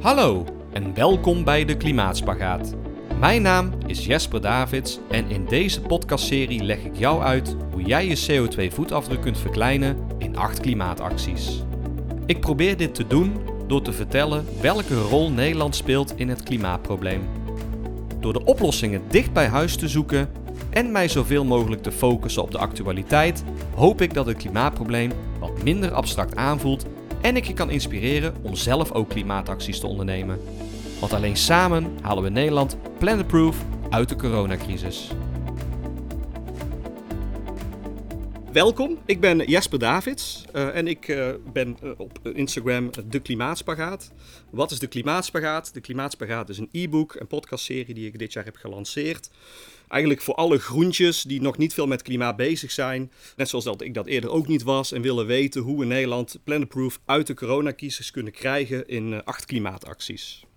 Hallo en welkom bij de Klimaatspagaat. Mijn naam is Jesper Davids en in deze podcastserie leg ik jou uit hoe jij je CO2-voetafdruk kunt verkleinen in acht klimaatacties. Ik probeer dit te doen door te vertellen welke rol Nederland speelt in het klimaatprobleem. Door de oplossingen dicht bij huis te zoeken en mij zoveel mogelijk te focussen op de actualiteit, hoop ik dat het klimaatprobleem wat minder abstract aanvoelt en ik je kan inspireren om zelf ook klimaatacties te ondernemen. Want alleen samen halen we Nederland planetproof uit de coronacrisis. Welkom, ik ben Jesper Davids uh, en ik uh, ben uh, op Instagram de Klimaatspagaat. Wat is de Klimaatspagaat? De Klimaatspagaat is een e-book en podcastserie die ik dit jaar heb gelanceerd. Eigenlijk voor alle groentjes die nog niet veel met klimaat bezig zijn. Net zoals dat ik dat eerder ook niet was en willen weten hoe we Nederland planetproof uit de coronacrisis kunnen krijgen in acht klimaatacties.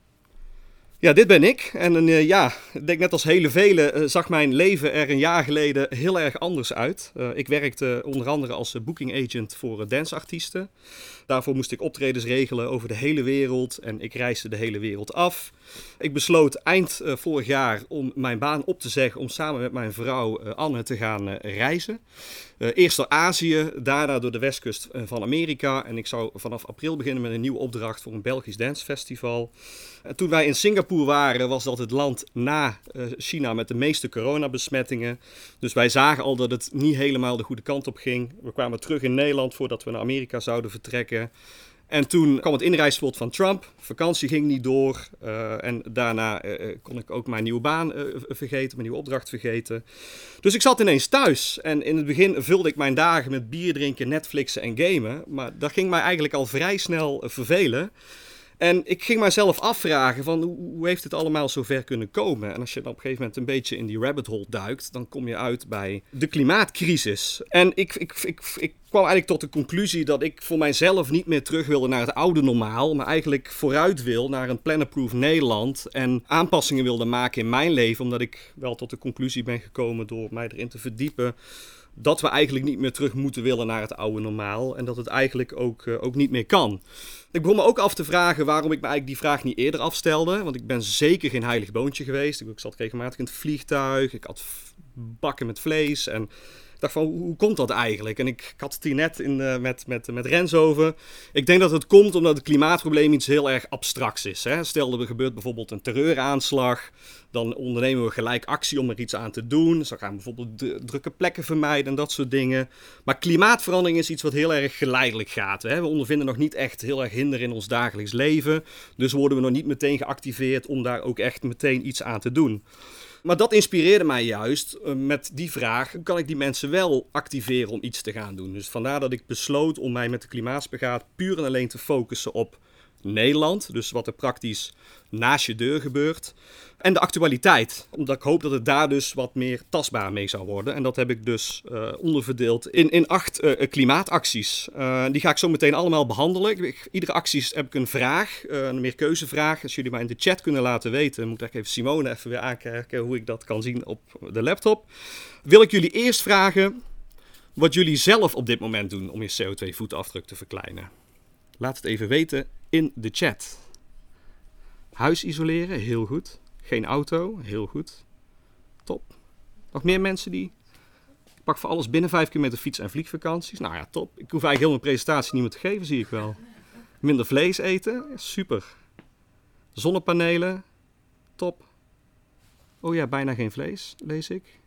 Ja, dit ben ik. En uh, ja, denk net als hele velen uh, zag mijn leven er een jaar geleden heel erg anders uit. Uh, ik werkte onder andere als booking agent voor danceartiesten. Daarvoor moest ik optredens regelen over de hele wereld en ik reisde de hele wereld af. Ik besloot eind vorig jaar om mijn baan op te zeggen om samen met mijn vrouw Anne te gaan reizen. Eerst door Azië, daarna door de westkust van Amerika. En ik zou vanaf april beginnen met een nieuwe opdracht voor een Belgisch dancefestival. toen wij in Singapore waren, was dat het land na uh, China met de meeste coronabesmettingen. Dus wij zagen al dat het niet helemaal de goede kant op ging. We kwamen terug in Nederland voordat we naar Amerika zouden vertrekken. En toen kwam het inreisverbod van Trump. Vakantie ging niet door. Uh, en daarna uh, kon ik ook mijn nieuwe baan vergeten, mijn nieuwe opdracht vergeten. Dus ik zat ineens thuis. En in het begin vulde ik mijn dagen met bier drinken, Netflixen en gamen. Maar dat ging mij eigenlijk al vrij snel vervelen. En ik ging mijzelf afvragen van hoe, heeft het allemaal zover kunnen komen? En als je dan op een gegeven moment een beetje in die rabbit hole duikt, dan kom je uit bij de klimaatcrisis. En ik, ik, ik, ik kwam eigenlijk tot de conclusie dat ik voor mijzelf niet meer terug wilde naar het oude normaal, maar eigenlijk vooruit wil naar een plannerproof Nederland en aanpassingen wilde maken in mijn leven, omdat ik wel tot de conclusie ben gekomen door mij erin te verdiepen dat we eigenlijk niet meer terug moeten willen naar het oude normaal. En dat het eigenlijk ook, uh, ook niet meer kan. Ik begon me ook af te vragen waarom ik me eigenlijk die vraag niet eerder afstelde. Want ik ben zeker geen heilig boontje geweest. Ik zat regelmatig in het vliegtuig. Ik had bakken met vlees. En dacht van, hoe, komt dat eigenlijk? En ik, had het hier net in, met, met, met Rens over. Ik denk dat het komt omdat het klimaatprobleem iets heel erg abstracts is. Hè? Stel, er gebeurt bijvoorbeeld een terreuraanslag. Dan ondernemen we gelijk actie om er iets aan te doen. Dan gaan bijvoorbeeld drukke plekken vermijden en dat soort dingen. Maar klimaatverandering is iets wat heel erg geleidelijk gaat. Hè? We ondervinden nog niet echt heel erg hinder in ons dagelijks leven. Dus worden we nog niet meteen geactiveerd om daar ook echt meteen iets aan te doen. Maar dat inspireerde mij juist uh, met die vraag: kan ik die mensen wel activeren om iets te gaan doen? Dus vandaar dat ik besloot om mij met de klimaatspagaat puur en alleen te focussen op Nederland. Dus wat er praktisch naast je deur gebeurt. En de actualiteit. Omdat ik hoop dat het daar dus wat meer tastbaar mee zou worden. En dat heb ik dus uh, onderverdeeld in, in acht uh, klimaatacties. Uh, die ga ik zo meteen allemaal behandelen. Iedere actie heb ik een vraag, een meerkeuzevraag. Als jullie mij in de chat kunnen laten weten, moet ik even Simone even weer aankijken hoe ik dat kan zien op de laptop. Wil ik jullie eerst vragen wat jullie zelf op dit moment doen om je CO2-voetafdruk te verkleinen. Laat het even weten in de chat. Huis isoleren, heel goed. Geen auto, heel goed. Top. Nog meer mensen die. Ik pak voor alles binnen vijf keer met de fiets en vliegvakanties. Nou ja, top. Ik hoef eigenlijk heel mijn presentatie niet meer te geven, zie ik wel. Minder vlees eten, super. Zonnepanelen, top. Oh ja, bijna geen vlees, lees ik.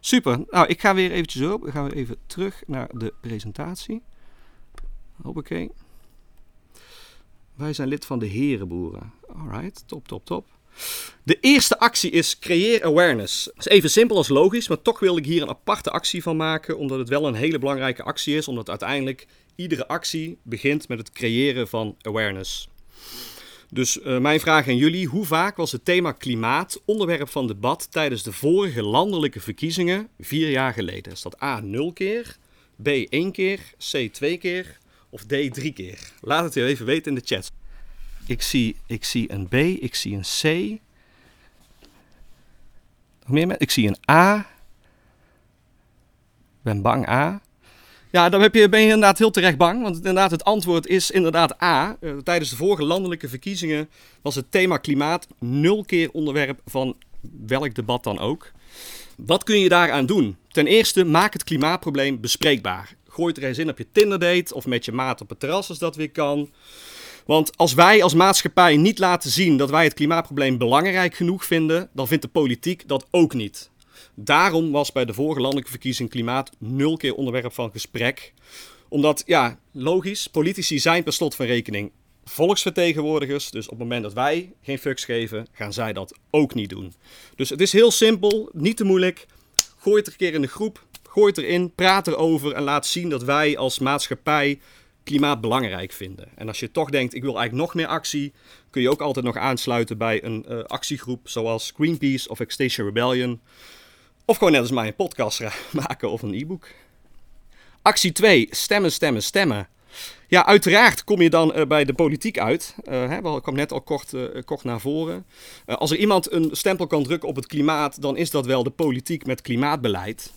Super. Nou, ik ga weer eventjes op. We gaan even terug naar de presentatie. Hoppakee. Wij zijn lid van de Herenboeren. Alright, top, top, top. De eerste actie is creëer awareness. Is even simpel als logisch, maar toch wil ik hier een aparte actie van maken, omdat het wel een hele belangrijke actie is, omdat uiteindelijk iedere actie begint met het creëren van awareness. Dus uh, mijn vraag aan jullie: hoe vaak was het thema klimaat onderwerp van debat tijdens de vorige landelijke verkiezingen vier jaar geleden? Is dat A 0 keer, B 1 keer, C 2 keer of D drie keer? Laat het even weten in de chat. Ik zie, ik zie een B, ik zie een C. Nog meer? Ik zie een A. Ik ben bang A. Ja, dan heb je, ben je inderdaad heel terecht bang. Want inderdaad, het antwoord is inderdaad A. Uh, tijdens de vorige landelijke verkiezingen was het thema klimaat nul keer onderwerp van welk debat dan ook. Wat kun je daaraan doen? Ten eerste, maak het klimaatprobleem bespreekbaar. Gooi er eens in op je Tinder-date of met je maat op het terras als dat weer kan. Want als wij als maatschappij niet laten zien dat wij het klimaatprobleem belangrijk genoeg vinden, dan vindt de politiek dat ook niet. Daarom was bij de vorige landelijke verkiezing klimaat nul keer onderwerp van gesprek. Omdat, ja, logisch, politici zijn per slot van rekening volksvertegenwoordigers. Dus op het moment dat wij geen fucks geven, gaan zij dat ook niet doen. Dus het is heel simpel, niet te moeilijk. Gooi het er een keer in de groep, gooi het erin, praat erover en laat zien dat wij als maatschappij klimaat belangrijk vinden. En als je toch denkt, ik wil eigenlijk nog meer actie, kun je ook altijd nog aansluiten bij een uh, actiegroep zoals Greenpeace of Extinction Rebellion. Of gewoon net als mij een podcast maken of een e-book. Actie 2, stemmen, stemmen, stemmen. Ja, uiteraard kom je dan uh, bij de politiek uit. Uh, hè, ik kwam net al kort, kort naar voren. als er iemand een stempel kan drukken op het klimaat, dan is dat wel de politiek met klimaatbeleid.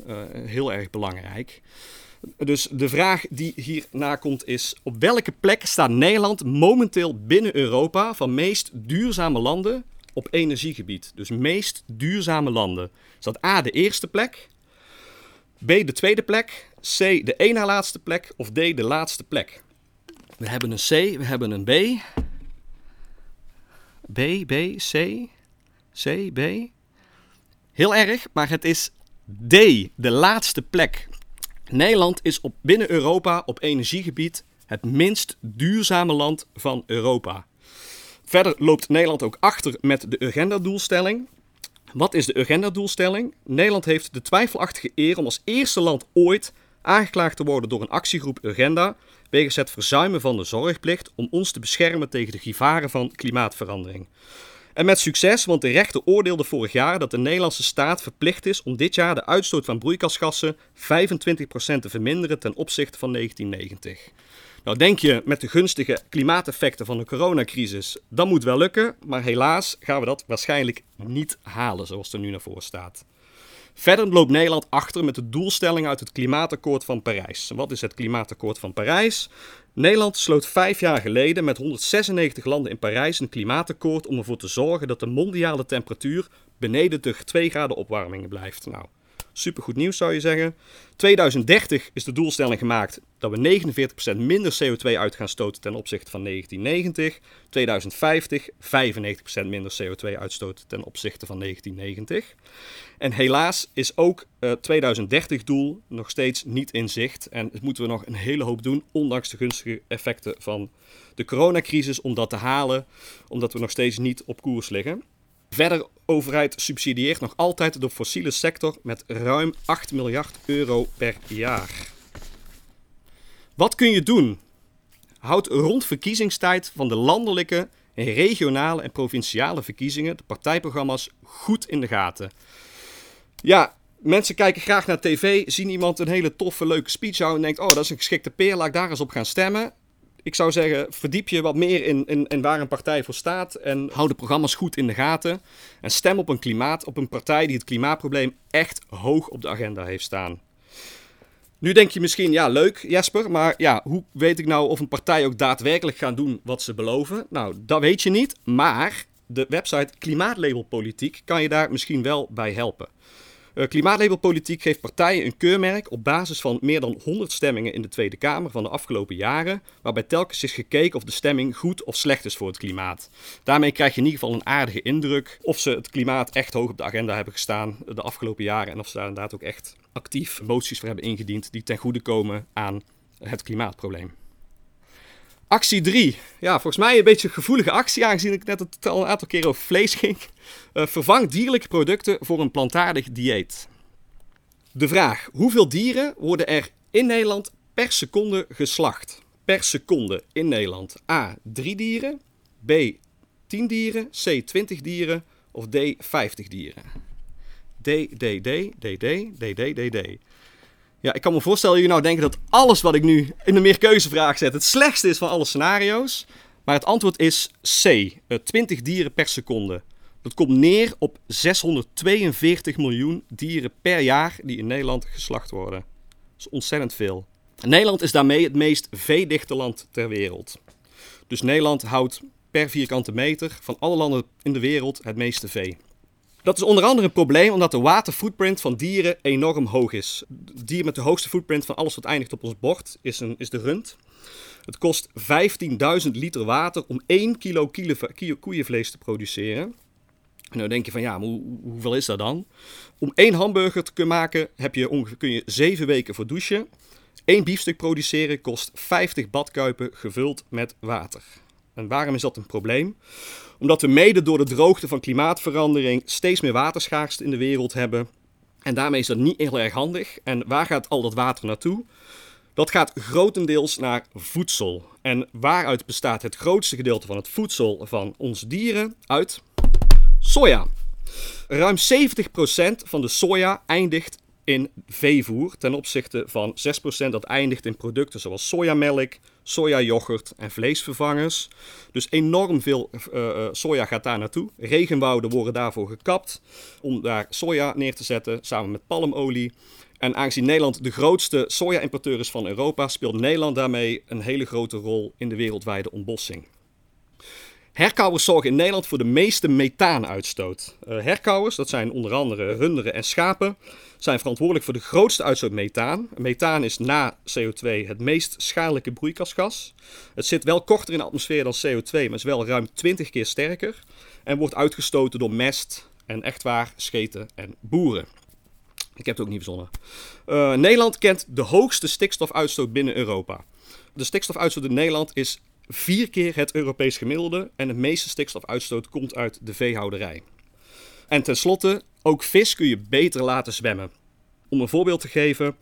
heel erg belangrijk. Dus de vraag die hierna komt is: op welke plek staat Nederland momenteel binnen Europa van meest duurzame landen op energiegebied? Dus meest duurzame landen. Is dat A de eerste plek, B de tweede plek, C de één na laatste plek of D de laatste plek? We hebben een C, we hebben een B. B, B, C, C, B. Heel erg, maar het is D, de laatste plek. Nederland is op, binnen Europa op energiegebied het minst duurzame land van Europa. Verder loopt Nederland ook achter met de Urgenda-doelstelling. Wat is de Urgenda-doelstelling? Nederland heeft de twijfelachtige eer om als eerste land ooit aangeklaagd te worden door een actiegroep Urgenda wegens het verzuimen van de zorgplicht om ons te beschermen tegen de gevaren van klimaatverandering. En met succes, want de rechter oordeelde vorig jaar dat de Nederlandse staat verplicht is om dit jaar de uitstoot van broeikasgassen 25% te verminderen ten opzichte van 1990. Nou denk je met de gunstige klimaateffecten van de coronacrisis, dat moet wel lukken, maar helaas gaan we dat waarschijnlijk niet halen zoals er nu naar voren staat. Verder loopt Nederland achter met de doelstelling uit het Klimaatakkoord van Parijs. Wat is het Klimaatakkoord van Parijs? Nederland sloot vijf jaar geleden met 196 landen in Parijs een klimaatakkoord om ervoor te zorgen dat de mondiale temperatuur beneden de 2 graden opwarming blijft. Nou, Supergoed nieuws zou je zeggen. 2030 is de doelstelling gemaakt dat we 49% minder CO2 uit gaan stoten ten opzichte van 1990. 2050 95% minder CO2 uitstoten ten opzichte van 1990. En helaas is ook het 2030 doel nog steeds niet in zicht. En moeten we nog een hele hoop doen, ondanks de gunstige effecten van de coronacrisis, om dat te halen. Omdat we nog steeds niet op koers liggen. Verder, overheid subsidieert nog altijd de fossiele sector met ruim 8 miljard euro per jaar. Wat kun je doen? Houd rond verkiezingstijd van de landelijke, regionale en provinciale verkiezingen de partijprogramma's goed in de gaten. Ja, mensen kijken graag naar tv, zien iemand een hele toffe, leuke speech houden en denkt: Oh, dat is een geschikte peer, laat ik daar eens op gaan stemmen ik zou zeggen, verdiep je wat meer in, in, in, waar een partij voor staat. En hou de programma's goed in de gaten. En stem op een klimaat, op een partij die het klimaatprobleem echt hoog op de agenda heeft staan. Nu denk je misschien, ja, leuk Jesper, maar ja, hoe weet ik nou of een partij ook daadwerkelijk gaat doen wat ze beloven? Nou, dat weet je niet, maar de website Klimaatlabelpolitiek kan je daar misschien wel bij helpen. Uh, Klimaatlabelpolitiek geeft partijen een keurmerk op basis van meer dan 100 stemmingen in de Tweede Kamer van de afgelopen jaren, waarbij telkens is gekeken of de stemming goed of slecht is voor het klimaat. Daarmee krijg je in ieder geval een aardige indruk of ze het klimaat echt hoog op de agenda hebben gestaan de afgelopen jaren en of ze daar inderdaad ook echt actief moties voor hebben ingediend die ten goede komen aan het klimaatprobleem. Actie 3. Ja, volgens mij een beetje een gevoelige actie, aangezien ik net het al een aantal keer over vlees ging. Uh, vervang dierlijke producten voor een plantaardig dieet. De vraag: hoeveel dieren worden er in Nederland per seconde geslacht? Per seconde in Nederland. A. 3 dieren. B. 10 dieren. C. 20 dieren. Of D. 50 dieren. D, D, D, D, D, D, D, D, D. Ja, ik kan me voorstellen dat jullie nou denken dat alles wat ik nu in de meerkeuzevraag zet het slechtste is van alle scenario's. Maar het antwoord is C, 20 dieren per seconde. Dat komt neer op 642 miljoen dieren per jaar die in Nederland geslacht worden. Dat is ontzettend veel. Nederland is daarmee het meest veedichte land ter wereld. Dus Nederland houdt per vierkante meter van alle landen in de wereld het meeste vee. Dat is onder andere een probleem omdat de waterfootprint van dieren enorm hoog is. Het dier met de hoogste footprint van alles wat eindigt op ons bord is, een, is de rund. Het kost 15.000 liter water om 1 kilo, kilo koeienvlees te produceren. En dan denk je van ja, hoe, hoeveel is dat dan? Om één hamburger te kunnen maken heb je kun je 7 weken voor douchen. Eén biefstuk produceren kost 50 badkuipen gevuld met water. En waarom is dat een probleem? Omdat we mede door de droogte van klimaatverandering steeds meer waterschaarste in de wereld hebben. En daarmee is dat niet heel erg handig. En waar gaat al dat water naartoe? Dat gaat grotendeels naar voedsel. En waaruit bestaat het grootste gedeelte van het voedsel van onze dieren? Uit soja. Ruim 70% van de soja eindigt in veevoer ten opzichte van 6% dat eindigt in producten zoals sojamelk, sojayoghurt en vleesvervangers. Dus enorm veel uh, soja gaat daar naartoe. Regenwouden worden daarvoor gekapt om daar soja neer te zetten samen met palmolie. En aangezien Nederland de grootste soja-importeur is van Europa, speelt Nederland daarmee een hele grote rol in de wereldwijde ontbossing. Herkauwers zorgen in Nederland voor de meeste methaanuitstoot. Uh, herkauwers, dat zijn onder andere runderen en schapen, zijn verantwoordelijk voor de grootste uitstoot methaan. Methaan is na CO2 het meest schadelijke broeikasgas. Het zit wel korter in de atmosfeer dan CO2, maar is wel ruim 20 keer sterker. En wordt uitgestoten door mest en echt waar scheten en boeren. Ik heb het ook niet verzonnen. Uh, Nederland kent de hoogste stikstofuitstoot binnen Europa. De stikstofuitstoot in Nederland is vier keer het Europees gemiddelde en het meeste stikstofuitstoot komt uit de veehouderij. En tenslotte, ook vis kun je beter laten zwemmen. Om een voorbeeld te geven,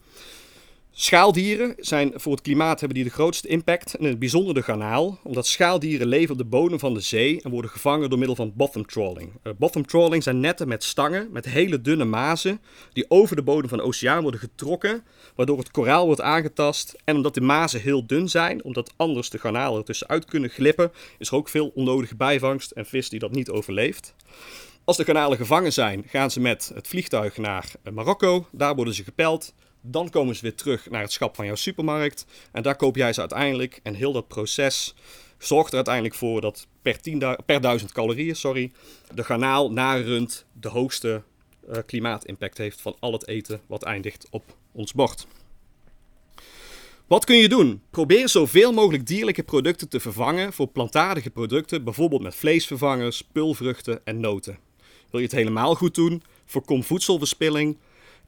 Schaaldieren zijn voor het klimaat hebben die de grootste impact, en in het bijzonder de garnaal, omdat schaaldieren leven op de bodem van de zee en worden gevangen door middel van bottom trawling. Uh, bottom trawling zijn netten met stangen, met hele dunne mazen, die over de bodem van de oceaan worden getrokken, waardoor het koraal wordt aangetast. En omdat de mazen heel dun zijn, omdat anders de garnalen er tussenuit kunnen glippen, is er ook veel onnodige bijvangst en vis die dat niet overleeft. Als de garnalen gevangen zijn, gaan ze met het vliegtuig naar Marokko. Daar worden ze gepeld. Dan komen ze weer terug naar het schap van jouw supermarkt. En daar koop jij ze uiteindelijk. En heel dat proces zorgt er uiteindelijk voor dat per, 10 per duizend calorieën sorry, de garnaal na rund de hoogste uh, klimaatimpact heeft van al het eten wat eindigt op ons bord. Wat kun je doen? Probeer zoveel mogelijk dierlijke producten te vervangen voor plantaardige producten, bijvoorbeeld met vleesvervangers, pulvruchten en noten. Wil je het helemaal goed doen? Voorkom voedselverspilling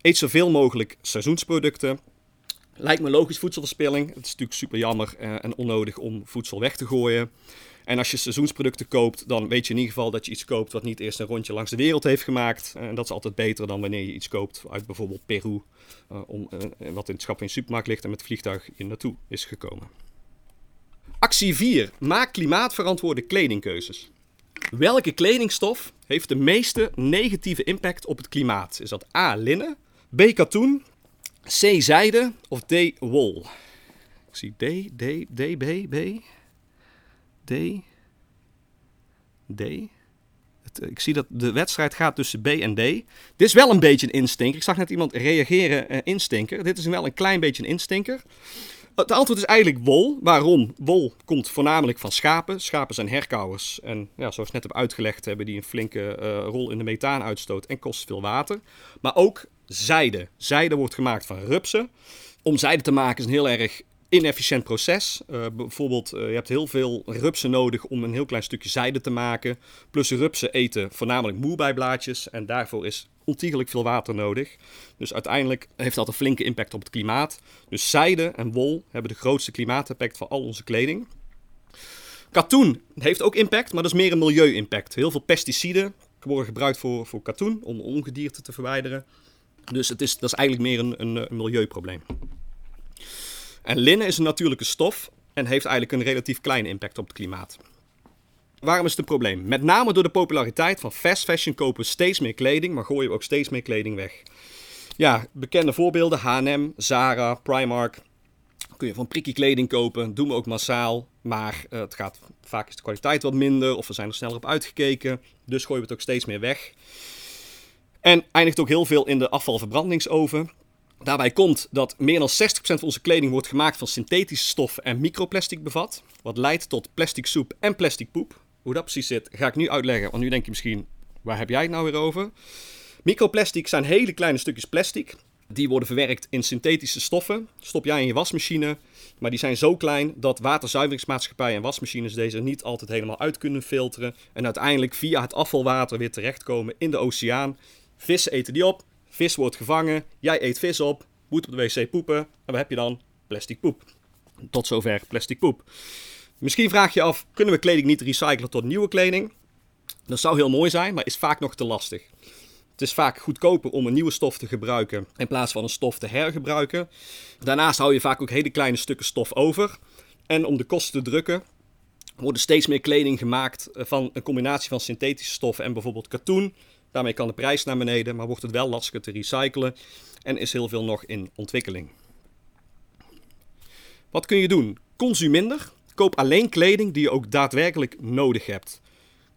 Eet zoveel mogelijk seizoensproducten. Lijkt me logisch voedselverspilling. Het is natuurlijk super jammer eh, en onnodig om voedsel weg te gooien. En als je seizoensproducten koopt, dan weet je in ieder geval dat je iets koopt wat niet eerst een rondje langs de wereld heeft gemaakt. En dat is altijd beter dan wanneer je iets koopt uit bijvoorbeeld Peru, uh, om, uh, wat in het schap in de supermarkt ligt en met het vliegtuig hier naartoe is gekomen. Actie 4. Maak klimaatverantwoorde kledingkeuzes. Welke kledingstof heeft de meeste negatieve impact op het klimaat? Is dat A. linnen, B. Katoen. C. Zijde. Of D. Wol. Ik zie D, D, D, B, B. D. D. Het, ik zie dat de wedstrijd gaat tussen B en D. Dit is wel een beetje een instinker. Ik zag net iemand reageren, uh, instinker. Dit is wel een klein beetje een instinker. Het antwoord is eigenlijk wol. Waarom? Wol komt voornamelijk van schapen. Schapen zijn herkauwers. En ja, zoals ik net heb uitgelegd, hebben die een flinke uh, rol in de methaanuitstoot en kost veel water. Maar ook zijde. Zijde wordt gemaakt van rupsen. Om zijde te maken is een heel erg inefficiënt proces. Uh, bijvoorbeeld, uh, je hebt heel veel rupsen nodig om een heel klein stukje zijde te maken. Plus rupsen eten voornamelijk moerbijblaadjes en daarvoor is ontiegelijk veel water nodig. Dus uiteindelijk heeft dat een flinke impact op het klimaat. Dus zijde en wol hebben de grootste klimaatimpact van al onze kleding. Katoen heeft ook impact, maar dat is meer een milieu-impact. Heel veel pesticiden worden gebruikt voor, voor katoen om ongedierte te verwijderen. Dus het is, dat is eigenlijk meer een, een, een milieuprobleem. En linnen is een natuurlijke stof en heeft eigenlijk een relatief kleine impact op het klimaat. Waarom is het een probleem? Met name door de populariteit van fast fashion kopen we steeds meer kleding, maar gooien we ook steeds meer kleding weg. Ja, bekende voorbeelden: H&M, Zara, Primark. Kun je van prikkie kleding kopen, doen we ook massaal. Maar uh, het gaat, vaak is de kwaliteit wat minder of we zijn er sneller op uitgekeken. Dus gooien we het ook steeds meer weg. En eindigt ook heel veel in de afvalverbrandingsoven. Daarbij komt dat meer dan 60% van onze kleding wordt gemaakt van synthetische stoffen en microplastic bevat. Wat leidt tot plastic soep en plastic poep. Hoe dat precies zit, ga ik nu uitleggen. Want nu denk je misschien, waar heb jij het nou weer over? Microplastic zijn hele kleine stukjes plastic. Die worden verwerkt in synthetische stoffen. Stop jij in je wasmachine. Maar die zijn zo klein dat waterzuiveringsmaatschappijen en wasmachines deze niet altijd helemaal uit kunnen filteren. En uiteindelijk via het afvalwater weer terechtkomen in de oceaan. Vissen eten die op. Vis wordt gevangen. Jij eet vis op. Moet op de wc poepen. En wat heb je dan? Plastic poep. Tot zover plastic poep. Misschien vraag je af, kunnen we kleding niet recyclen tot nieuwe kleding? Dat zou heel mooi zijn, maar is vaak nog te lastig. Het is vaak goedkoper om een nieuwe stof te gebruiken in plaats van een stof te hergebruiken. Daarnaast hou je vaak ook hele kleine stukken stof over. En om de kosten te drukken, worden steeds meer kleding gemaakt eh, van een combinatie van synthetische stoffen en bijvoorbeeld katoen. Daarmee kan de prijs naar beneden, maar wordt het wel lastiger te recyclen en is heel veel nog in ontwikkeling. Wat kun je doen? Consumeer minder. Koop alleen kleding die je ook daadwerkelijk nodig hebt.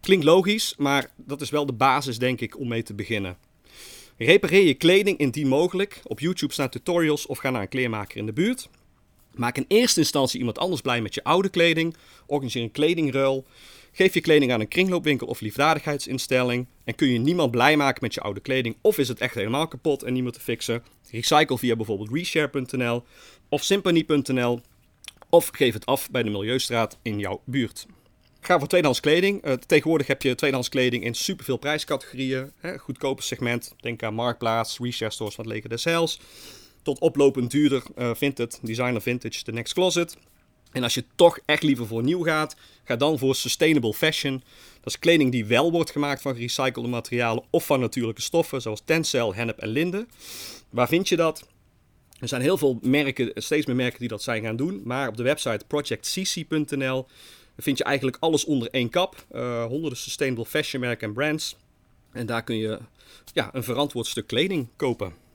Klinkt logisch, maar dat is wel de basis, denk ik, om mee te beginnen. Repareer je kleding indien mogelijk. Op YouTube staan tutorials of ga naar een kleermaker in de buurt. Maak in eerste instantie iemand anders blij met je oude kleding. Organiseer een kledingruil. Geef je kleding aan een kringloopwinkel of liefdadigheidsinstelling. En kun je niemand blij maken met je oude kleding, of is het echt helemaal kapot en niemand te fixen? Recycle via bijvoorbeeld reshare.nl of symphony.nl. Of geef het af bij de Milieustraat in jouw buurt. Ga voor tweedehands kleding. Uh, tegenwoordig heb je tweedehands kleding in superveel prijscategorieën. Goedkope segment. Denk aan Marktplaats, Reshare Stores van Leger des Heils. Tot oplopend duurder uh, Vintage, Designer Vintage, The Next Closet. En als je toch echt liever voor nieuw gaat, ga dan voor sustainable fashion. Dat is kleding die wel wordt gemaakt van gerecyclede materialen of van natuurlijke stoffen, zoals tencel, hennep en linden. Waar vind je dat? Er zijn heel veel merken, steeds meer merken die dat zijn gaan doen. Maar op de website projectcc.nl vind je eigenlijk alles onder één kap. Uh, honderden sustainable fashion merken en brands. En daar kun je ja, een verantwoord stuk kleding kopen.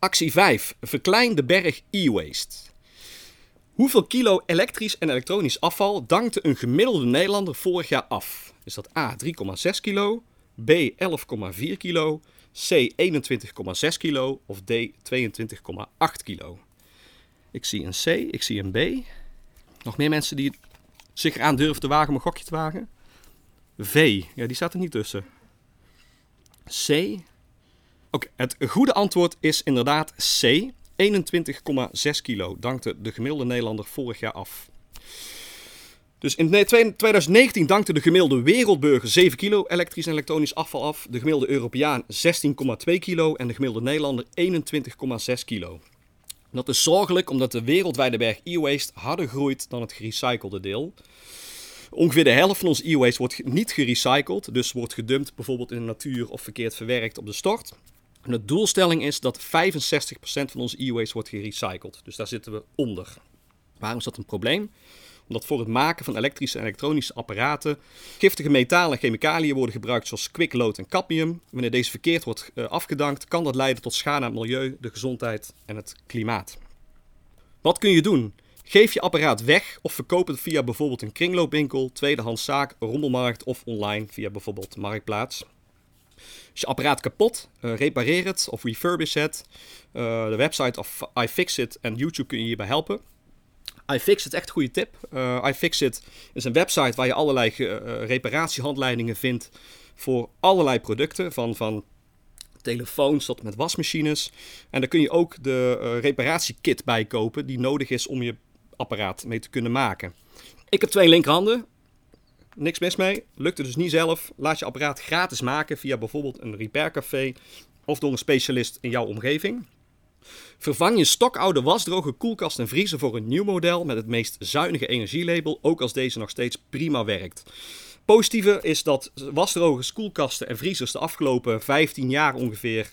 Actie 5. Verklein de berg e-waste. Hoeveel kilo elektrisch en elektronisch afval dankte een gemiddelde Nederlander vorig jaar af? Is dat A 3,6 kilo, B 11,4 kilo, C 21,6 kilo of D 22,8 kilo? Ik zie een C, ik zie een B. Nog meer mensen die zich eraan durven te wagen om een gokje te wagen? V, ja, die staat er niet tussen. C. Oké, het goede antwoord is inderdaad C. 21,6 kilo dankte de gemiddelde Nederlander vorig jaar af. Dus in 2019 dankte de gemiddelde wereldburger 7 kilo elektrisch en elektronisch afval af. De gemiddelde Europeaan 16,2 kilo en de gemiddelde Nederlander 21,6 kilo. Dat is zorgelijk omdat de wereldwijde berg e-waste harder groeit dan het gerecyclede deel. Ongeveer de helft van ons e-waste wordt niet gerecycled, dus wordt gedumpt bijvoorbeeld in de natuur of verkeerd verwerkt op de stort. De doelstelling is dat 65% van onze e-waste wordt gerecycled. Dus daar zitten we onder. Waarom is dat een probleem? Omdat voor het maken van elektrische en elektronische apparaten giftige metalen en chemicaliën worden gebruikt zoals kwiklood en cadmium. Wanneer deze verkeerd wordt uh, afgedankt, kan dat leiden tot schade aan het milieu, de gezondheid en het klimaat. Wat kun je doen? Geef je apparaat weg of verkoop het via bijvoorbeeld een kringloopwinkel, tweedehandszaak, rommelmarkt of online via bijvoorbeeld Marktplaats. Is je apparaat kapot? Uh, repareer het of refurbish het. Uh, de website of iFixit en YouTube kun je hierbij helpen. iFixit, echt een goede tip. Uh, iFixit is een website waar je allerlei reparatiehandleidingen vindt voor allerlei producten. Van, van telefoons tot met wasmachines. En daar kun je ook de reparatiekit bij kopen die nodig is om je apparaat mee te kunnen maken. Ik heb twee linkerhanden niks mis mee. Lukt het dus niet zelf? Laat je apparaat gratis maken via bijvoorbeeld een repaircafé of door een specialist in jouw omgeving. Vervang je stokoude wasdroge koelkast en vriezer voor een nieuw model met het meest zuinige energielabel, ook als deze nog steeds prima werkt. Positieve is dat wasdroge koelkasten en vriezers de afgelopen 15 jaar ongeveer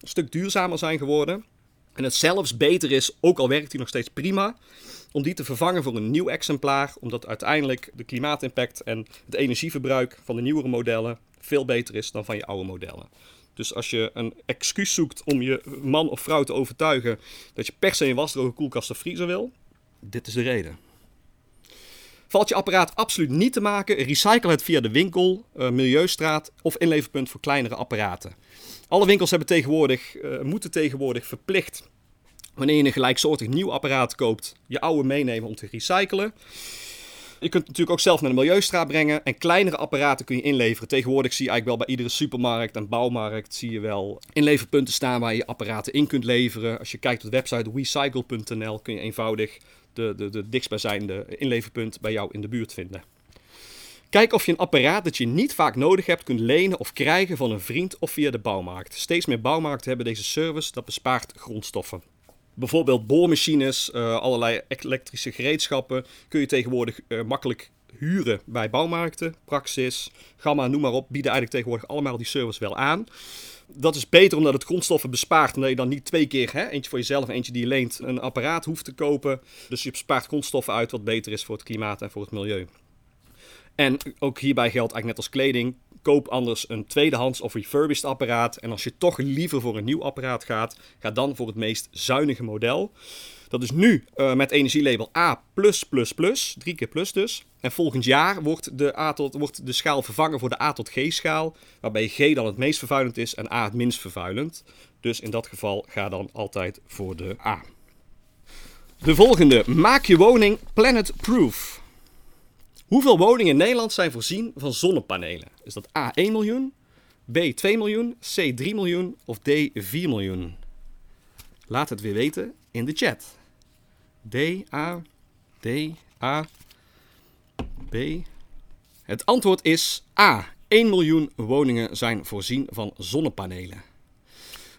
een stuk duurzamer zijn geworden. En het zelfs beter is, ook al werkt hij nog steeds prima, om die te vervangen voor een nieuw exemplaar, omdat uiteindelijk de klimaatimpact en het energieverbruik van de nieuwere modellen veel beter is dan van je oude modellen. Dus als je een excuus zoekt om je man of vrouw te overtuigen dat je per se een wasdroge koelkast of vriezer wil, dit is de reden. Valt je apparaat absoluut niet te maken, recycle het via de winkel, uh, milieustraat of inleverpunt voor kleinere apparaten. Alle winkels hebben tegenwoordig, uh, moeten tegenwoordig verplicht wanneer je een gelijksoortig nieuw apparaat koopt, je oude meenemen om te recyclen. Je kunt het natuurlijk ook zelf naar de milieustraat brengen. En kleinere apparaten kun je inleveren. Tegenwoordig zie je eigenlijk wel bij iedere supermarkt en bouwmarkt zie je wel inleverpunten staan waar je apparaten in kunt leveren. Als je kijkt op de website recycle.nl kun je eenvoudig de, de, de dichtstbijzijnde inleverpunt bij jou in de buurt vinden. Kijk of je een apparaat dat je niet vaak nodig hebt kunt lenen of krijgen van een vriend of via de bouwmarkt. Steeds meer bouwmarkten hebben deze service, dat bespaart grondstoffen. Bijvoorbeeld boormachines, uh, allerlei elektrische gereedschappen kun je tegenwoordig uh, makkelijk huren bij bouwmarkten. Praxis, Gamma, noem maar op, bieden eigenlijk tegenwoordig allemaal die service wel aan. Dat is beter omdat het grondstoffen bespaart. Omdat je dan niet twee keer, hè, eentje voor jezelf en eentje die je leent, een apparaat hoeft te kopen. Dus je bespaart grondstoffen uit wat beter is voor het klimaat en voor het milieu. En ook hierbij geldt eigenlijk net als kleding. Koop anders een tweedehands of refurbished apparaat. En als je toch liever voor een nieuw apparaat gaat, ga dan voor het meest zuinige model. Dat is nu uh, met energielabel A+++, drie keer plus dus. En volgend jaar wordt de, A tot, wordt de schaal vervangen voor de A tot G schaal. Waarbij G dan het meest vervuilend is en A het minst vervuilend. Dus in dat geval ga dan altijd voor de A. De volgende. Maak je woning planet-proof. Hoeveel woningen in Nederland zijn voorzien van zonnepanelen? Is dat A 1 miljoen, B 2 miljoen, C 3 miljoen of D 4 miljoen? Laat het weer weten in de chat. D, A, D, A, B. Het antwoord is A. 1 miljoen woningen zijn voorzien van zonnepanelen.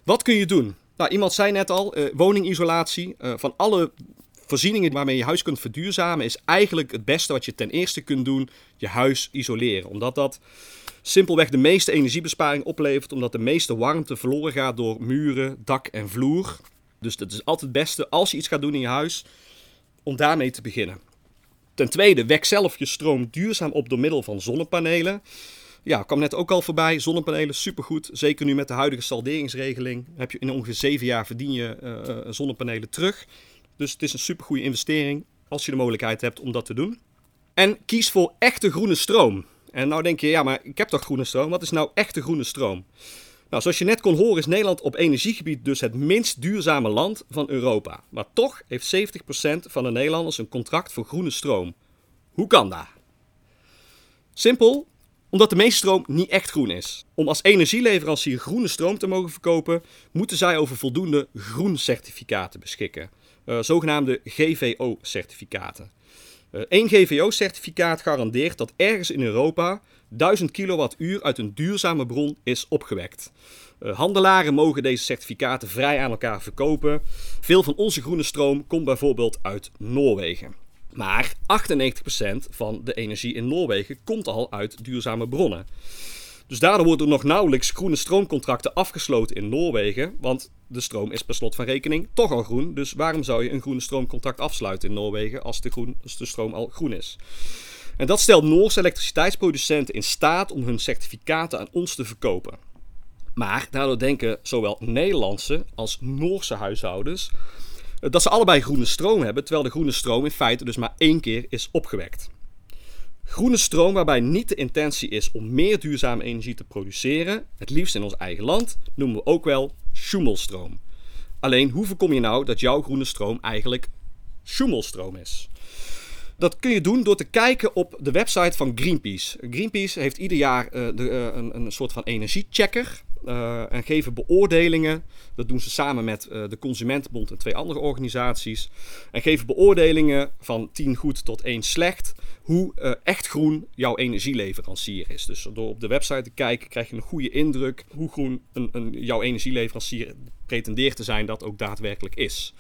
Wat kun je doen? Nou, iemand zei net al, uh, woningisolatie. Uh, van alle voorzieningen waarmee je huis kunt verduurzamen, is eigenlijk het beste wat je ten eerste kunt doen, je huis isoleren. Omdat dat simpelweg de meeste energiebesparing oplevert, omdat de meeste warmte verloren gaat door muren, dak en vloer. Dus dat is altijd het beste als je iets gaat doen in je huis, om daarmee te beginnen. Ten tweede, wek zelf je stroom duurzaam op door middel van zonnepanelen. Ja, kwam net ook al voorbij. Zonnepanelen, supergoed. Zeker nu met de huidige salderingsregeling. Heb je in ongeveer 7 jaar verdien je uh, zonnepanelen terug. Dus het is een supergoeie investering als je de mogelijkheid hebt om dat te doen. En kies voor echte groene stroom. En nou denk je, ja, maar ik heb toch groene stroom? Wat is nou echte groene stroom? Nou, zoals je net kon horen is Nederland op energiegebied dus het minst duurzame land van Europa. Maar toch heeft 70% van de Nederlanders een contract voor groene stroom. Hoe kan dat? Simpel, omdat de meeste stroom niet echt groen is. Om als energieleverancier groene stroom te mogen verkopen, moeten zij over voldoende groencertificaten beschikken. Uh, zogenaamde GVO-certificaten. Eén GVO-certificaat garandeert dat ergens in Europa 1000 kilowattuur uit een duurzame bron is opgewekt. Uh, handelaren mogen deze certificaten vrij aan elkaar verkopen. Veel van onze groene stroom komt bijvoorbeeld uit Noorwegen. Maar 98% van de energie in Noorwegen komt al uit duurzame bronnen. Dus daardoor worden er nog nauwelijks groene stroomcontracten afgesloten in Noorwegen, want de stroom is per slot van rekening toch al groen. Dus waarom zou je een groene stroomcontract afsluiten in Noorwegen als de, als de stroom al groen is? En dat stelt Noorse elektriciteitsproducenten in staat om hun certificaten aan ons te verkopen. Maar daardoor denken zowel Nederlandse als Noorse huishoudens dat ze allebei groene stroom hebben, terwijl de groene stroom in feite dus maar één keer is opgewekt. Groene stroom waarbij niet de intentie is om meer duurzame energie te produceren, het liefst in ons eigen land, noemen we ook wel schoemelstroom. Alleen hoe voorkom je nou dat jouw groene stroom eigenlijk schoemelstroom is? Dat kun je doen door te kijken op de website van Greenpeace. Greenpeace heeft ieder jaar uh, de, uh, een, een soort van energiechecker. Uh, en geven beoordelingen. Dat doen ze samen met de Consumentenbond en twee andere organisaties. En geven beoordelingen van 10 goed tot 1 slecht. Hoe echt groen jouw energieleverancier is. Dus door op de website te kijken krijg je een goede indruk hoe groen een, een, jouw energieleverancier pretendeert te zijn dat ook daadwerkelijk is.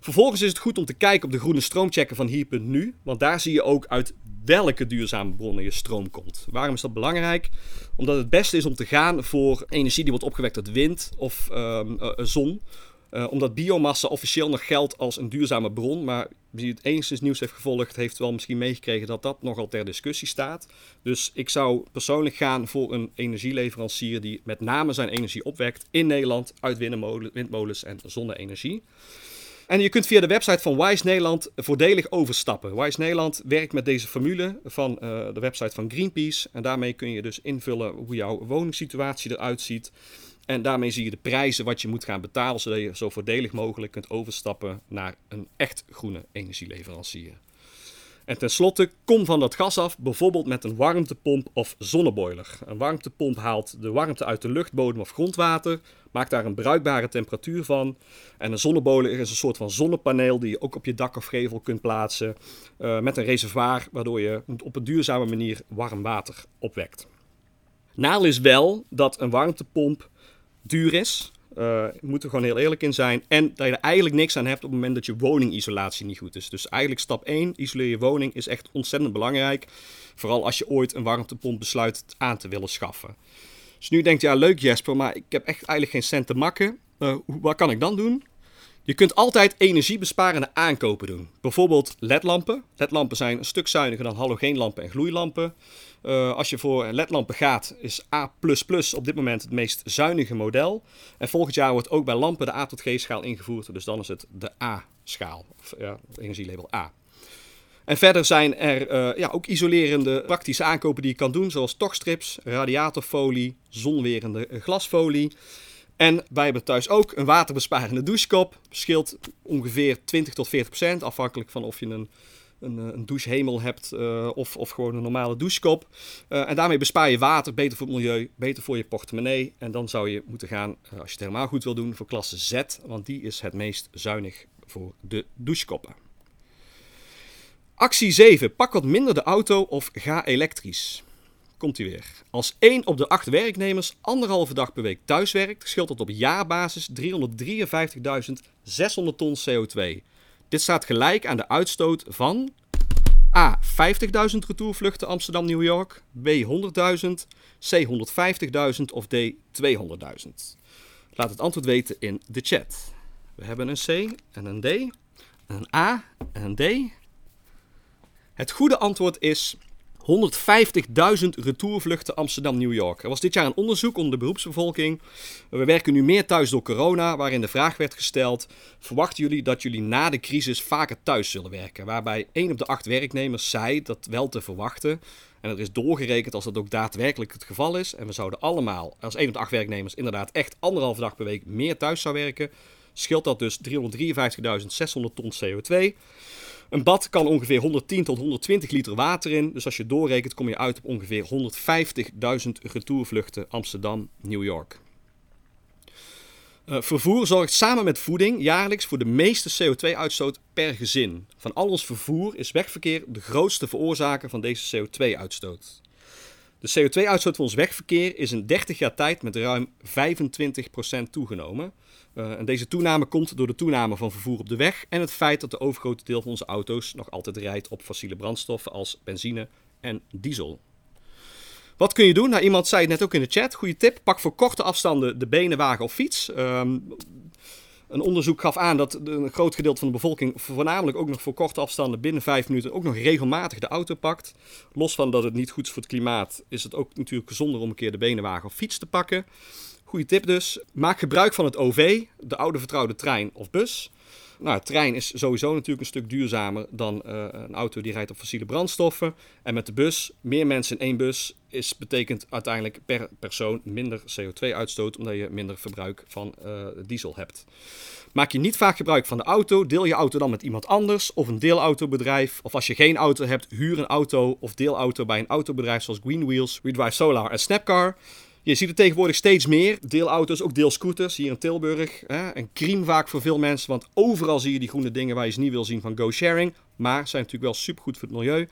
Vervolgens is het goed om te kijken op de groene stroomchecker van hier.nu, want daar zie je ook uit welke duurzame bronnen je stroom komt. Waarom is dat belangrijk? Omdat het beste is om te gaan voor energie die wordt opgewekt uit wind of um, uh, zon. Uh, omdat biomassa officieel nog geldt als een duurzame bron, maar wie het enigszins nieuws heeft gevolgd, heeft wel misschien meegekregen dat dat nogal ter discussie staat. Dus ik zou persoonlijk gaan voor een energieleverancier die met name zijn energie opwekt in Nederland uit windmolens en zonne-energie. En je kunt via de website van Wise Nederland voordelig overstappen. Wise Nederland werkt met deze formule van uh, de website van Greenpeace. En daarmee kun je dus invullen hoe jouw woningssituatie eruit ziet. En daarmee zie je de prijzen wat je moet gaan betalen, zodat je zo voordelig mogelijk kunt overstappen naar een echt groene energieleverancier. En tenslotte, kom van dat gas af, bijvoorbeeld met een warmtepomp of zonneboiler. Een warmtepomp haalt de warmte uit de lucht, bodem of grondwater, maakt daar een bruikbare temperatuur van. En een zonneboiler is een soort van zonnepaneel die je ook op je dak of gevel kunt plaatsen, uh, met een reservoir, waardoor je op een duurzame manier warm water opwekt. Nadeel is wel dat een warmtepomp duur is. Uh, moet er gewoon heel eerlijk in zijn. En dat je er eigenlijk niks aan hebt op het moment dat je woningisolatie niet goed is. Dus eigenlijk stap 1, isoleer je woning, is echt ontzettend belangrijk. Vooral als je ooit een warmtepomp besluit aan te willen schaffen. Dus nu denkt je, ja leuk Jesper, maar ik heb echt eigenlijk geen cent te makken. Uh, wat kan ik dan doen? Je kunt altijd energiebesparende aankopen doen. Bijvoorbeeld ledlampen. Ledlampen zijn een stuk zuiniger dan halogeenlampen en gloeilampen. Uh, als je voor ledlampen gaat, is A++ op dit moment het meest zuinige model. En volgend jaar wordt ook bij lampen de A tot G-schaal ingevoerd. Dus dan is het de A-schaal, of ja, energielabel A. En verder zijn er uh, ja, ook isolerende praktische aankopen die je kan doen, zoals tochtstrips, radiatorfolie, zonwerende glasfolie. En wij hebben thuis ook een waterbesparende douchekop. Scheelt ongeveer 20 tot 40 procent, afhankelijk van of je een, een, eh, een douchehemel hebt uh, of, of gewoon een normale douchekop. Uh, en daarmee bespaar je water, beter voor het milieu, beter voor je portemonnee. En dan zou je moeten gaan, als je het helemaal goed wil doen, voor klasse Z, want die is het meest zuinig voor de douchekoppen. Actie 7. Pak wat minder de auto of ga elektrisch. Komt hij weer. Als 1 op de 8 werknemers anderhalve dag per week thuis werkt, scheelt dat op jaarbasis 353.600 ton CO2. Dit staat gelijk aan de uitstoot van A. 50.000 retourvluchten Amsterdam-New York, B. 100.000, C. 150.000 of D. 200.000. Laat het antwoord weten in de chat. We hebben een C en een D, een A en een D. Het goede antwoord is 150.000 retourvluchten Amsterdam-New York. Er was dit jaar een onderzoek onder de beroepsbevolking. We werken nu meer thuis door corona, waarin de vraag werd gesteld: verwachten jullie dat jullie na de crisis vaker thuis zullen werken? Waarbij 1 op de 8 werknemers zei dat wel te verwachten. En er is doorgerekend als dat ook daadwerkelijk het geval is. En we zouden allemaal, als 1 op de 8 werknemers, inderdaad echt anderhalve dag per week meer thuis zou werken. Scheelt dat dus 353.600 ton CO2. Een bad kan ongeveer 110 tot 120 liter water in. Dus als je doorrekent kom je uit op ongeveer 150.000 retourvluchten Amsterdam-New York. Uh, vervoer zorgt samen met voeding jaarlijks voor de meeste CO2-uitstoot per gezin. Van al ons vervoer is wegverkeer de grootste veroorzaker van deze CO2-uitstoot. De CO2-uitstoot van ons wegverkeer is in 30 jaar tijd met ruim 25% toegenomen. Uh, en deze toename komt door de toename van vervoer op de weg en het feit dat de overgrote deel van onze auto's nog altijd rijdt op fossiele brandstoffen als benzine en diesel. Wat kun je doen? Nou, iemand zei het net ook in de chat. Goede tip. Pak voor korte afstanden de benen, wagen of fiets. Um, een onderzoek gaf aan dat een groot gedeelte van de bevolking voornamelijk ook nog voor korte afstanden binnen vijf minuten ook nog regelmatig de auto pakt. Los van dat het niet goed is voor het klimaat, is het ook natuurlijk gezonder om een keer de benenwagen of fiets te pakken. Goede tip dus. Maak gebruik van het OV, de oude vertrouwde trein of bus. Nou, trein is sowieso natuurlijk een stuk duurzamer dan uh, een auto die rijdt op fossiele brandstoffen. En met de bus, meer mensen in één bus, is, betekent uiteindelijk per persoon minder CO2-uitstoot, omdat je minder verbruik van uh, diesel hebt. Maak je niet vaak gebruik van de auto, deel je auto dan met iemand anders of een deelautobedrijf. Of als je geen auto hebt, huur een auto of deelauto bij een autobedrijf zoals Green Wheels, Redrive Solar en Snapcar. Je ziet er tegenwoordig steeds meer. Deelauto's, ook deelscooters hier in Tilburg. Hè? Een crime vaak voor veel mensen, want overal zie je die groene dingen waar je ze niet wil zien van go-sharing. Maar zijn natuurlijk wel supergoed voor het milieu.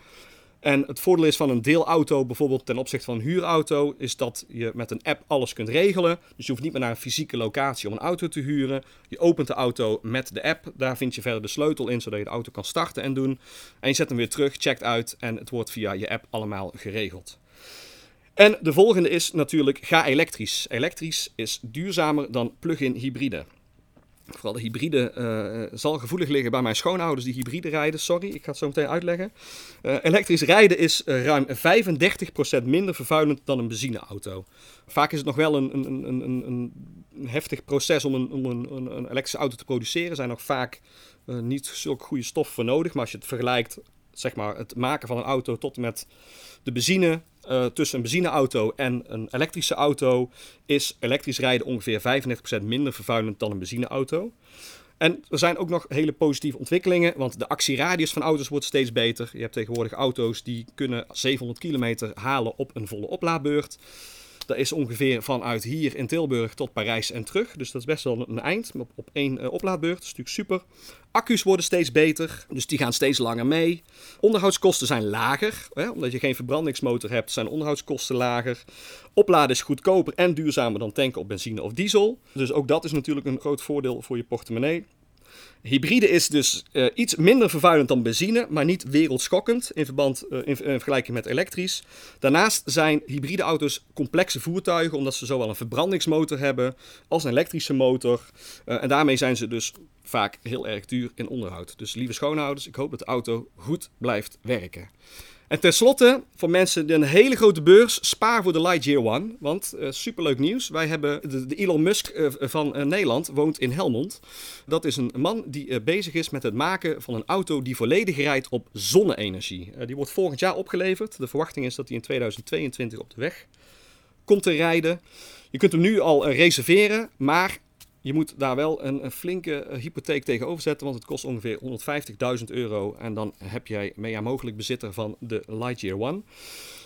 En het voordeel is van een deelauto, bijvoorbeeld ten opzichte van een huurauto, is dat je met een app alles kunt regelen. Dus je hoeft niet meer naar een fysieke locatie om een auto te huren. Je opent de auto met de app, daar vind je verder de sleutel in, zodat je de auto kan starten en doen. En je zet hem weer terug, checkt uit en het wordt via je app allemaal geregeld. En de volgende is natuurlijk ga elektrisch. Elektrisch is duurzamer dan plug-in hybride. Vooral de hybride uh, zal gevoelig liggen bij mijn schoonouders die hybride rijden. Sorry, ik ga het zo meteen uitleggen. Uh, elektrisch rijden is uh, ruim 35% minder vervuilend dan een benzineauto. Vaak is het nog wel een, een, een, een, heftig proces om, een, om een, elektrische auto te produceren. Er zijn nog vaak niet zulke goede stoffen voor nodig. Maar als je het vergelijkt, zeg maar, het maken van een auto tot met de benzine uh, tussen een benzineauto en een elektrische auto is elektrisch rijden ongeveer 35% minder vervuilend dan een benzineauto. En er zijn ook nog hele positieve ontwikkelingen, want de actieradius van auto's wordt steeds beter. Je hebt tegenwoordig auto's die kunnen 700 kilometer halen op een volle oplaadbeurt. Dat is ongeveer vanuit hier in Tilburg tot Parijs en terug. Dus dat is best wel een eind op, op één uh, oplaadbeurt. Dat is natuurlijk super. Accu's worden steeds beter, dus die gaan steeds langer mee. Onderhoudskosten zijn lager. Hè? Omdat je geen verbrandingsmotor hebt, zijn onderhoudskosten lager. Opladen is goedkoper en duurzamer dan tanken op benzine of diesel. Dus ook dat is natuurlijk een groot voordeel voor je portemonnee. Hybride is dus uh, iets minder vervuilend dan benzine, maar niet wereldschokkend in, verband, uh, in, in, vergelijking met elektrisch. Daarnaast zijn hybride auto's complexe voertuigen, omdat ze zowel een verbrandingsmotor hebben als een elektrische motor. Uh, en daarmee zijn ze dus vaak heel erg duur in onderhoud. Dus lieve schoonhouders, ik hoop dat de auto goed blijft werken. En tenslotte, voor mensen die een hele grote beurs, spaar voor de Lightyear One. Want uh, superleuk nieuws. Wij hebben de, de Elon Musk uh, van uh, Nederland, woont in Helmond. Dat is een man die bezig is met het maken van een auto die volledig rijdt op zonne-energie. die wordt volgend jaar opgeleverd. De verwachting is dat hij in 2022 op de weg komt te rijden. Je kunt hem nu al reserveren, maar je moet daar wel een, flinke uh, hypotheek tegenover zetten, want het kost ongeveer 150.000 euro. En dan heb jij, jij mogelijk bezitter van de Lightyear One.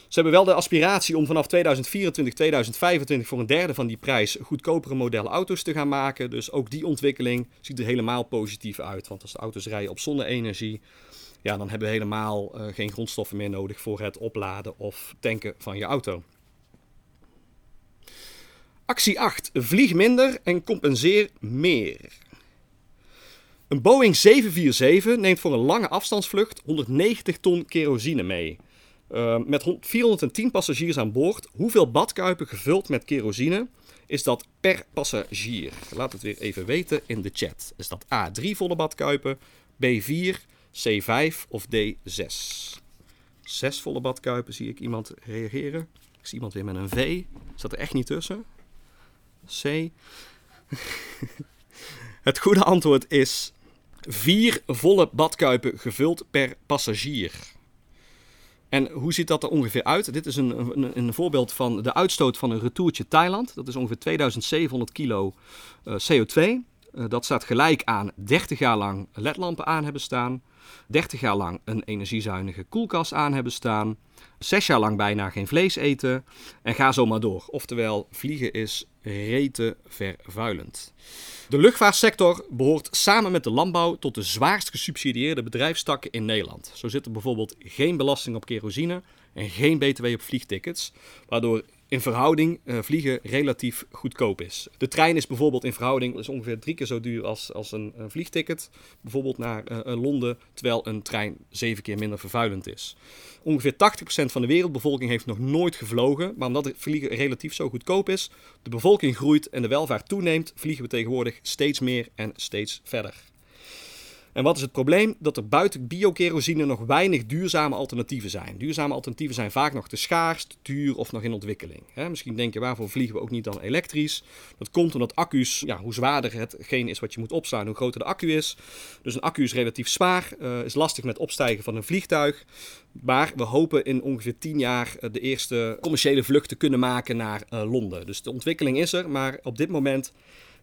Ze hebben wel de aspiratie om vanaf 2024, 2025 voor een derde van die prijs goedkopere modellen auto's te gaan maken. Dus ook die ontwikkeling ziet er helemaal positief uit. Want als de auto's rijden op zonne-energie, ja, dan hebben we helemaal uh, geen grondstoffen meer nodig voor het opladen of tanken van je auto. Actie 8. Vlieg minder en compenseer meer. Een Boeing 747 neemt voor een lange afstandsvlucht 190 ton kerosine mee. Uh, met 410 passagiers aan boord. Hoeveel badkuipen gevuld met kerosine is dat per passagier? Laat het weer even weten in de chat. Is dat A3 volle badkuipen, B4, C5 of D6? Zes volle badkuipen zie ik iemand reageren. Ik zie iemand weer met een V. Zat er echt niet tussen? C. Het goede antwoord is vier volle badkuipen gevuld per passagier. En hoe ziet dat er ongeveer uit? Dit is een, een, een, voorbeeld van de uitstoot van een retourtje Thailand. Dat is ongeveer 2700 kilo uh, CO2. Uh, dat staat gelijk aan 30 jaar lang ledlampen aan hebben staan. 30 jaar lang een energiezuinige koelkast aan hebben staan. 6 jaar lang bijna geen vlees eten. En ga zo maar door. Oftewel, vliegen is rete vervuilend. De luchtvaartsector behoort samen met de landbouw tot de zwaarst gesubsidieerde bedrijfstakken in Nederland. Zo zit er bijvoorbeeld geen belasting op kerosine en geen btw op vliegtickets, waardoor in verhouding uh, vliegen relatief goedkoop is. De trein is bijvoorbeeld in verhouding is ongeveer drie keer zo duur als, als een, vliegticket, bijvoorbeeld naar uh, Londen, terwijl een trein zeven keer minder vervuilend is. Ongeveer 80% van de wereldbevolking heeft nog nooit gevlogen, maar omdat het vliegen relatief zo goedkoop is, de bevolking groeit en de welvaart toeneemt, vliegen we tegenwoordig steeds meer en steeds verder. En wat is het probleem? Dat er buiten biokerosine nog weinig duurzame alternatieven zijn. Duurzame alternatieven zijn vaak nog te schaars, te duur of nog in ontwikkeling. Misschien denk je, waarvoor vliegen we ook niet dan elektrisch? Dat komt omdat accu's, ja, hoe zwaarder hetgeen is wat je moet opslaan, hoe groter de accu is. Dus een accu is relatief zwaar, uh, is lastig met opstijgen van een vliegtuig. Maar we hopen in ongeveer 10 jaar de eerste commerciële vlucht te kunnen maken naar uh, Londen. Dus de ontwikkeling is er, maar op dit moment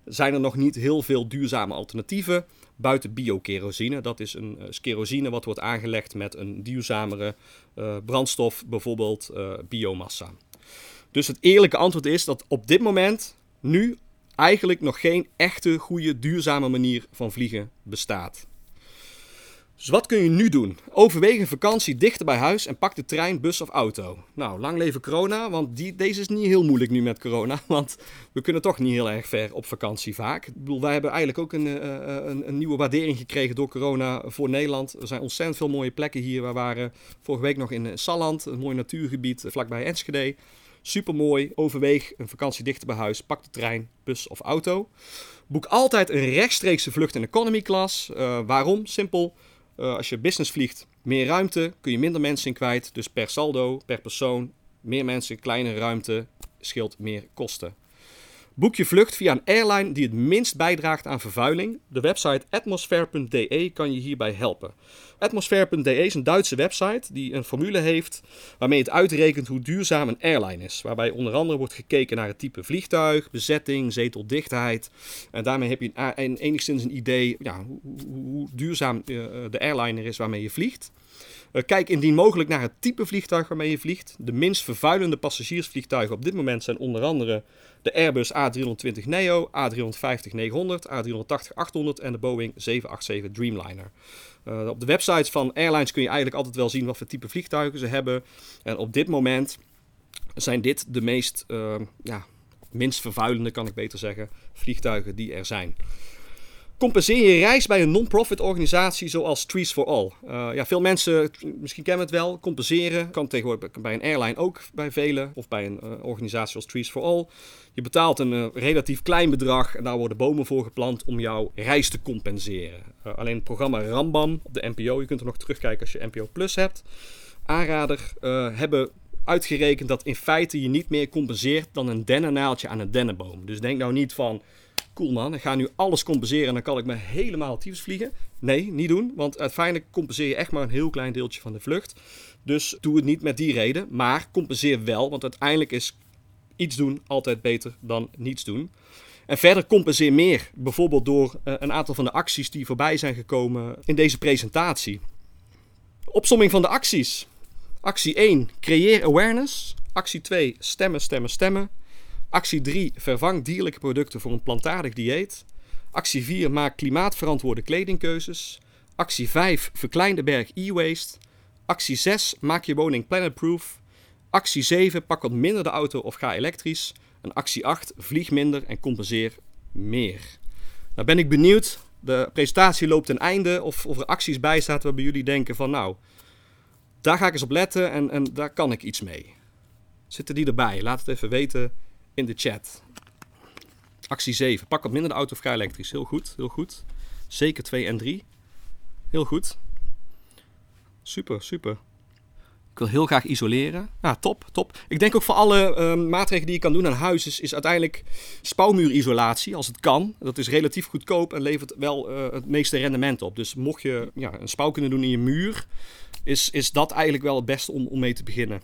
zijn er nog niet heel veel duurzame alternatieven buiten biokerosine. Dat is een uh, kerosine wat wordt aangelegd met een duurzamere uh, brandstof, bijvoorbeeld uh, biomassa. Dus het eerlijke antwoord is dat op dit moment, nu, eigenlijk nog geen echte goede duurzame manier van vliegen bestaat. Dus wat kun je nu doen? Overweeg een vakantie dichter bij huis en pak de trein, bus of auto. Nou, lang leven corona, want die, deze is niet heel moeilijk nu met corona. Want we kunnen toch niet heel erg ver op vakantie vaak. Ik bedoel, wij hebben eigenlijk ook een, uh, een, een, nieuwe waardering gekregen door corona voor Nederland. Er zijn ontzettend veel mooie plekken hier. We waren vorige week nog in Salland, een mooi natuurgebied vlakbij Enschede. Super mooi. Overweeg een vakantie dichter bij huis. Pak de trein, bus of auto. Boek altijd een rechtstreekse vlucht in economy class. Waarom? Simpel. Uh, als je business vliegt, meer ruimte, kun je minder mensen in kwijt. Dus per saldo, per persoon, meer mensen, kleinere ruimte, scheelt meer kosten. Boek je vlucht via een airline die het minst bijdraagt aan vervuiling. De website atmosphere.de kan je hierbij helpen. Atmosphere.de is een Duitse website die een formule heeft waarmee het uitrekent hoe duurzaam een airline is. Waarbij onder andere wordt gekeken naar het type vliegtuig, bezetting, zeteldichtheid. En daarmee heb je enigszins een idee ja, hoe, hoe duurzaam uh, de airliner is waarmee je vliegt. Uh, kijk indien mogelijk naar het type vliegtuig waarmee je vliegt. De minst vervuilende passagiersvliegtuigen op dit moment zijn onder andere de Airbus A320neo, A350-900, A380-800 en de Boeing 787 Dreamliner. Uh, op de websites van airlines kun je eigenlijk altijd wel zien wat voor type vliegtuigen ze hebben. En op dit moment zijn dit de meest, uh, ja, minst vervuilende, kan ik beter zeggen, vliegtuigen die er zijn. Compenseer je reis bij een non-profit organisatie zoals Trees for All. Uh, ja, veel mensen, misschien kennen het wel, compenseren kan tegenwoordig bij een airline ook bij velen of bij een uh, organisatie als Trees for All. Je betaalt een uh, relatief klein bedrag en daar worden bomen voor geplant om jouw reis te compenseren. alleen het programma Rambam op de NPO, je kunt er nog terugkijken als je NPO Plus hebt. Aanrader hebben uitgerekend dat in feite je niet meer compenseert dan een dennennaaltje aan een dennenboom. Dus denk nou niet van cool man, ik ga nu alles compenseren en dan kan ik me helemaal tyfus vliegen. Nee, niet doen, want uiteindelijk compenseer je echt maar een heel klein deeltje van de vlucht. Dus doe het niet met die reden, maar compenseer wel, want uiteindelijk is iets doen altijd beter dan niets doen. En verder compenseer meer, bijvoorbeeld door uh, een aantal van de acties die voorbij zijn gekomen in deze presentatie. Opsomming van de acties. Actie 1, creëer awareness. Actie 2, stemmen, stemmen, stemmen. Actie 3. Vervang dierlijke producten voor een plantaardig dieet. Actie 4. Maak klimaatverantwoorde kledingkeuzes. Actie 5. Verklein de berg e-waste. Actie 6. Maak je woning planetproof. Actie 7. Pak wat minder de auto of ga elektrisch. En actie 8. Vlieg minder en compenseer meer. Nou ben ik benieuwd. De presentatie loopt ten einde. Of, of er acties bij zaten waarbij jullie denken van nou, daar ga ik eens op letten en, en daar kan ik iets mee. Zitten die erbij? Laat het even weten in de chat. Actie 7. Pak wat minder de auto vrij elektrisch. Heel goed, heel goed. Zeker 2 en 3. Heel goed. Super, super. Ik wil heel graag isoleren. Ja, top, top. Ik denk ook voor alle uh, maatregelen die je kan doen aan huis is, is uiteindelijk spouwmuurisolatie, als het kan. Dat is relatief goedkoop en levert wel uh, het meeste rendement op. Dus mocht je ja, een spouw kunnen doen in je muur, is, is dat eigenlijk wel het beste om, om mee te beginnen.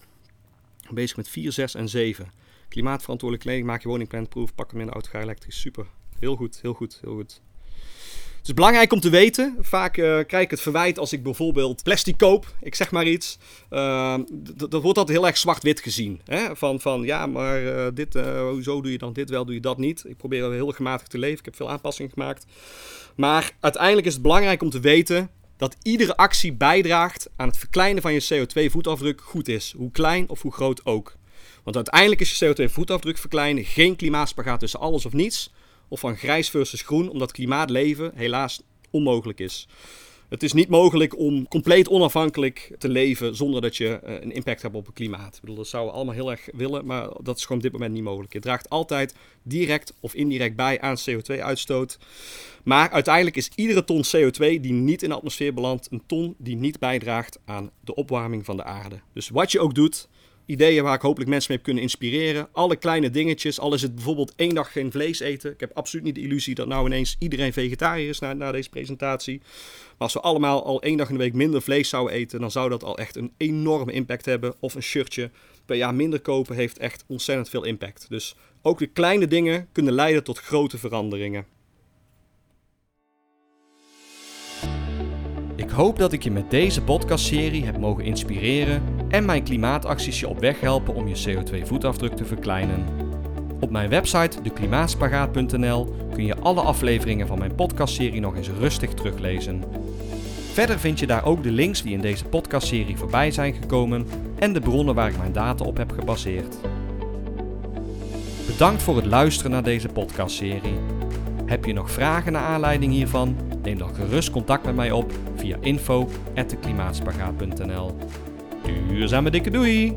Bezig met 4, 6 en 7. Klimaatverantwoordelijk kleding, maak je woning planproof, pak hem in de auto, ga elektrisch. Super. Heel goed, heel goed, heel goed. Het is belangrijk om te weten. Vaak uh, krijg ik het verwijt als ik bijvoorbeeld plastic koop. Ik zeg maar iets. Uh, dat wordt altijd heel erg zwart-wit gezien. Hè? Van, van ja, maar uh, dit, hoezo doe je dan dit wel, doe je dat niet? Ik probeer heel gematigd te leven. Ik heb veel aanpassingen gemaakt. Maar uiteindelijk is het belangrijk om te weten dat iedere actie bijdraagt aan het verkleinen van je CO2-voetafdruk goed is. Hoe klein of hoe groot ook. Want uiteindelijk is je CO2-voetafdruk verkleinen geen klimaatspagaat tussen alles of niets. Of van grijs versus groen, omdat klimaatleven helaas onmogelijk is. Het is niet mogelijk om compleet onafhankelijk te leven zonder dat je uh, een impact hebt op het klimaat. Ik bedoel, dat zouden we allemaal heel erg willen, maar dat is gewoon op dit moment niet mogelijk. Je draagt altijd direct of indirect bij aan CO2-uitstoot. Maar uiteindelijk is iedere ton CO2 die niet in de atmosfeer belandt, een ton die niet bijdraagt aan de opwarming van de aarde. Dus wat je ook doet, ideeën waar ik hopelijk mensen mee heb kunnen inspireren. Alle kleine dingetjes, al is het bijvoorbeeld één dag geen vlees eten. Ik heb absoluut niet de illusie dat nou ineens iedereen vegetariër is na, na deze presentatie. Maar als we allemaal al één dag in de week minder vlees zouden eten, dan zou dat al echt een enorme impact hebben. Of een shirtje per jaar minder kopen heeft echt ontzettend veel impact. Dus ook de kleine dingen kunnen leiden tot grote veranderingen. Ik hoop dat ik je met deze podcastserie heb mogen inspireren en mijn klimaatacties je op weg helpen om je CO2-voetafdruk te verkleinen. Op mijn website deklimaatspagaat.nl kun je alle afleveringen van mijn podcastserie nog eens rustig teruglezen. Verder vind je daar ook de links die in deze podcastserie voorbij zijn gekomen en de bronnen waar ik mijn data op heb gebaseerd. Bedankt voor het luisteren naar deze podcastserie. Heb je nog vragen naar aanleiding hiervan? Neem dan gerust contact met mij op via info.deklimaatspagaat.nl. Duurzame dikke doei!